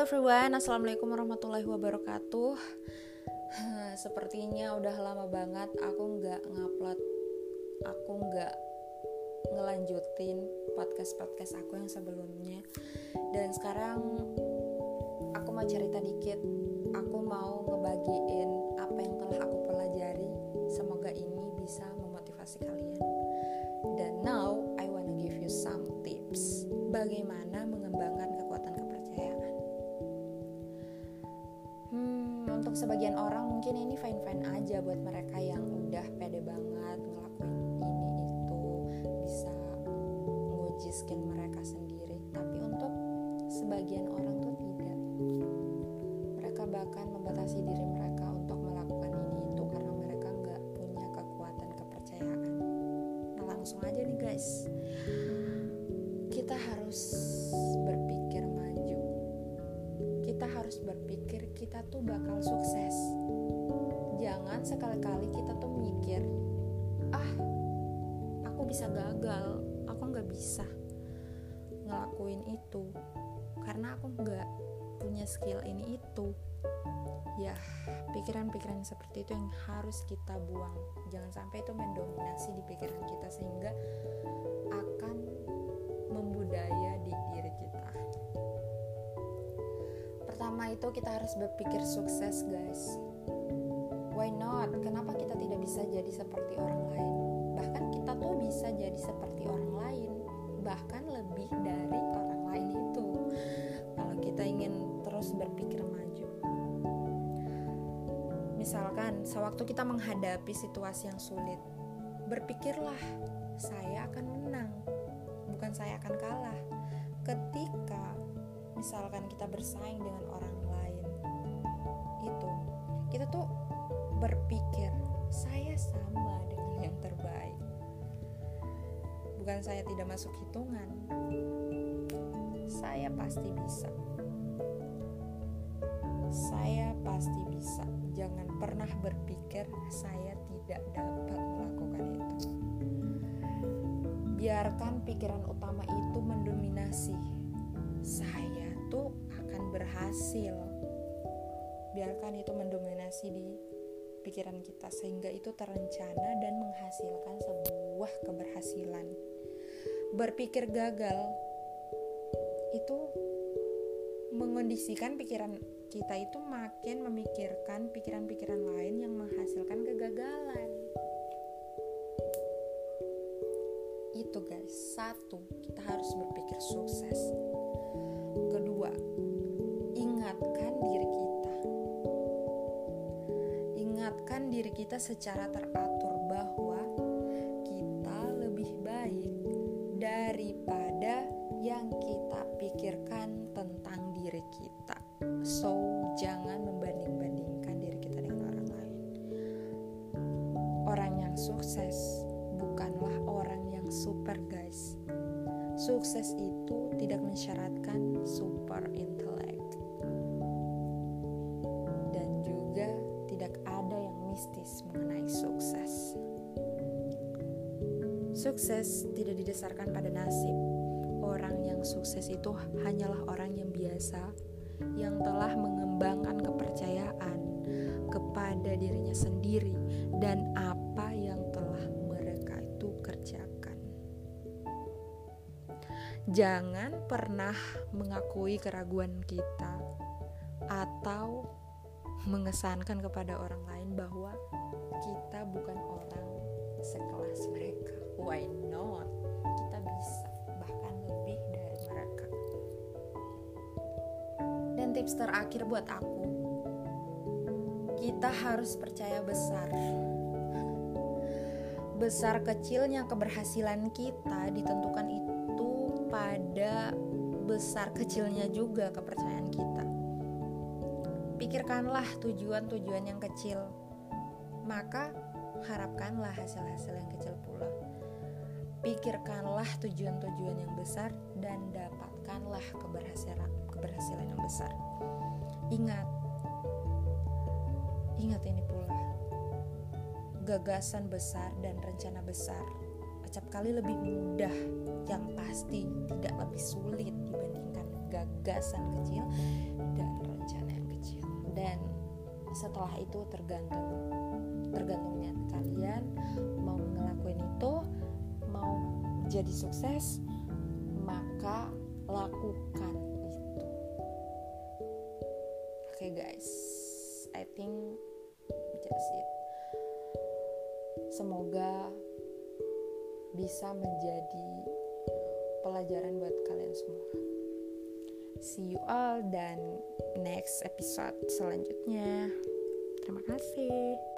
Everyone, Assalamualaikum warahmatullahi wabarakatuh. Sepertinya udah lama banget aku nggak ngupload Aku nggak ngelanjutin podcast-podcast aku yang sebelumnya. Dan sekarang aku mau cerita dikit. Aku mau ngebagiin apa yang telah aku pelajari. Semoga ini bisa memotivasi kalian. Dan now I wanna give you some tips Bagaimana sebagian orang mungkin ini fine fine aja buat mereka yang udah pede banget ngelakuin ini itu bisa nguji skill mereka sendiri. Tapi untuk sebagian orang tuh tidak. Mereka bahkan membatasi diri mereka untuk melakukan ini itu karena mereka nggak punya kekuatan kepercayaan. Nah langsung aja nih guys. Kita harus berpikir maju. Kita harus berpikir kita tuh bakal sukses. Jangan sekali-kali kita tuh mikir, ah, aku bisa gagal, aku nggak bisa ngelakuin itu karena aku nggak punya skill ini itu. Ya, pikiran-pikiran seperti itu yang harus kita buang. Jangan sampai itu mendominasi di pikiran kita sehingga akan membudaya di pertama itu kita harus berpikir sukses guys. Why not? Kenapa kita tidak bisa jadi seperti orang lain? Bahkan kita tuh bisa jadi seperti orang lain bahkan lebih dari orang lain itu. Kalau kita ingin terus berpikir maju. Misalkan sewaktu kita menghadapi situasi yang sulit berpikirlah saya akan menang bukan saya akan kalah. Ketika misalkan kita bersaing dengan orang lain itu kita tuh berpikir saya sama dengan yang terbaik. Bukan saya tidak masuk hitungan saya pasti bisa. Saya pasti bisa. Jangan pernah berpikir saya tidak dapat melakukan itu. Biarkan pikiran utama itu mendominasi. Saya itu akan berhasil. Biarkan itu mendominasi di pikiran kita sehingga itu terencana dan menghasilkan sebuah keberhasilan. Berpikir gagal itu mengondisikan pikiran kita itu makin memikirkan pikiran-pikiran lain yang menghasilkan kegagalan. Itu guys. Satu kita harus berpikir sukses kita secara teratur bahwa kita lebih baik daripada yang kita pikirkan tentang diri kita. So, jangan membanding-bandingkan diri kita dengan orang lain. Orang yang sukses bukanlah orang yang super, guys. Sukses itu tidak mensyaratkan super Sukses tidak didasarkan pada nasib. Orang yang sukses itu hanyalah orang yang biasa yang telah mengembangkan kepercayaan kepada dirinya sendiri dan apa yang telah mereka itu kerjakan. Jangan pernah mengakui keraguan kita atau mengesankan kepada orang lain bahwa kita bukan orang sekelas mereka. Why not? Kita bisa bahkan lebih dari mereka. Dan tips terakhir buat aku, kita harus percaya besar. Besar kecilnya keberhasilan kita ditentukan itu pada besar kecilnya juga kepercayaan kita. Pikirkanlah tujuan-tujuan yang kecil, maka harapkanlah hasil-hasil yang kecil pula. Pikirkanlah tujuan-tujuan yang besar dan dapatkanlah keberhasilan keberhasilan yang besar. Ingat, ingat ini pula. Gagasan besar dan rencana besar acap kali lebih mudah yang pasti tidak lebih sulit dibandingkan gagasan kecil dan rencana yang kecil dan setelah itu tergantung tergantungnya. Kalian mau ngelakuin itu mau jadi sukses maka lakukan itu. Oke okay, guys. I think just it. Semoga bisa menjadi pelajaran buat kalian semua. See you all dan next episode selanjutnya. Terima kasih